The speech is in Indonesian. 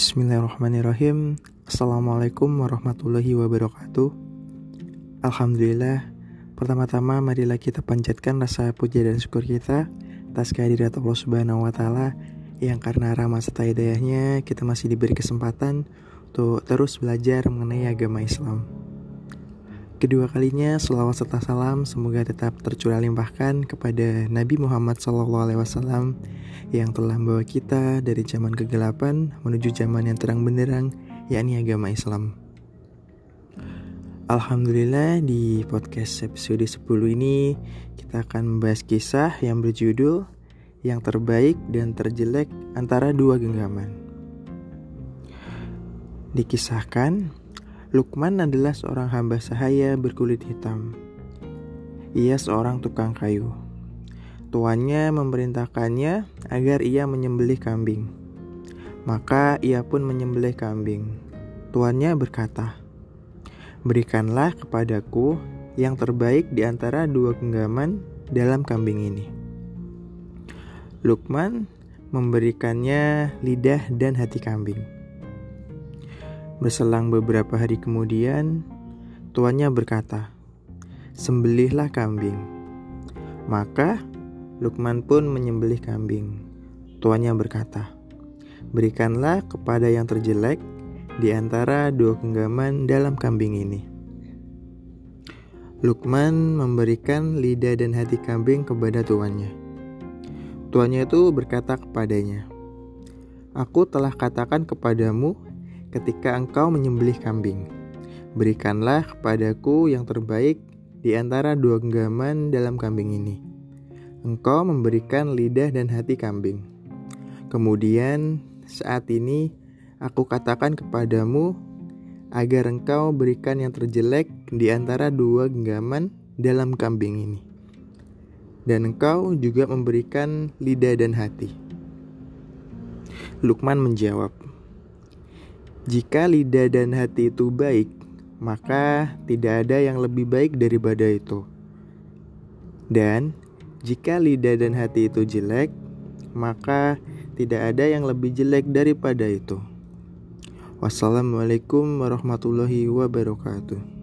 Bismillahirrahmanirrahim. Assalamualaikum warahmatullahi wabarakatuh. Alhamdulillah Pertama-tama marilah kita panjatkan rasa puja dan syukur kita Atas kehadirat Allah subhanahu wa ta'ala Yang karena rahmat serta hidayahnya Kita masih diberi kesempatan Untuk terus belajar mengenai agama Islam Kedua kalinya selawat serta salam semoga tetap tercurah limpahkan kepada Nabi Muhammad SAW yang telah membawa kita dari zaman kegelapan menuju zaman yang terang benderang yakni agama Islam. Alhamdulillah di podcast episode 10 ini kita akan membahas kisah yang berjudul yang terbaik dan terjelek antara dua genggaman. Dikisahkan Lukman adalah seorang hamba sahaya berkulit hitam. Ia seorang tukang kayu. Tuannya memerintahkannya agar ia menyembelih kambing. Maka ia pun menyembelih kambing. Tuannya berkata, "Berikanlah kepadaku yang terbaik di antara dua genggaman dalam kambing ini." Lukman memberikannya lidah dan hati kambing. Berselang beberapa hari kemudian, tuannya berkata, "Sembelihlah kambing." Maka Lukman pun menyembelih kambing. Tuannya berkata, "Berikanlah kepada yang terjelek di antara dua genggaman dalam kambing ini." Lukman memberikan lidah dan hati kambing kepada tuannya. Tuannya itu berkata kepadanya, "Aku telah katakan kepadamu ketika engkau menyembelih kambing. Berikanlah kepadaku yang terbaik di antara dua genggaman dalam kambing ini. Engkau memberikan lidah dan hati kambing. Kemudian saat ini aku katakan kepadamu agar engkau berikan yang terjelek di antara dua genggaman dalam kambing ini. Dan engkau juga memberikan lidah dan hati. Lukman menjawab, jika lidah dan hati itu baik, maka tidak ada yang lebih baik daripada itu. Dan jika lidah dan hati itu jelek, maka tidak ada yang lebih jelek daripada itu. Wassalamualaikum warahmatullahi wabarakatuh.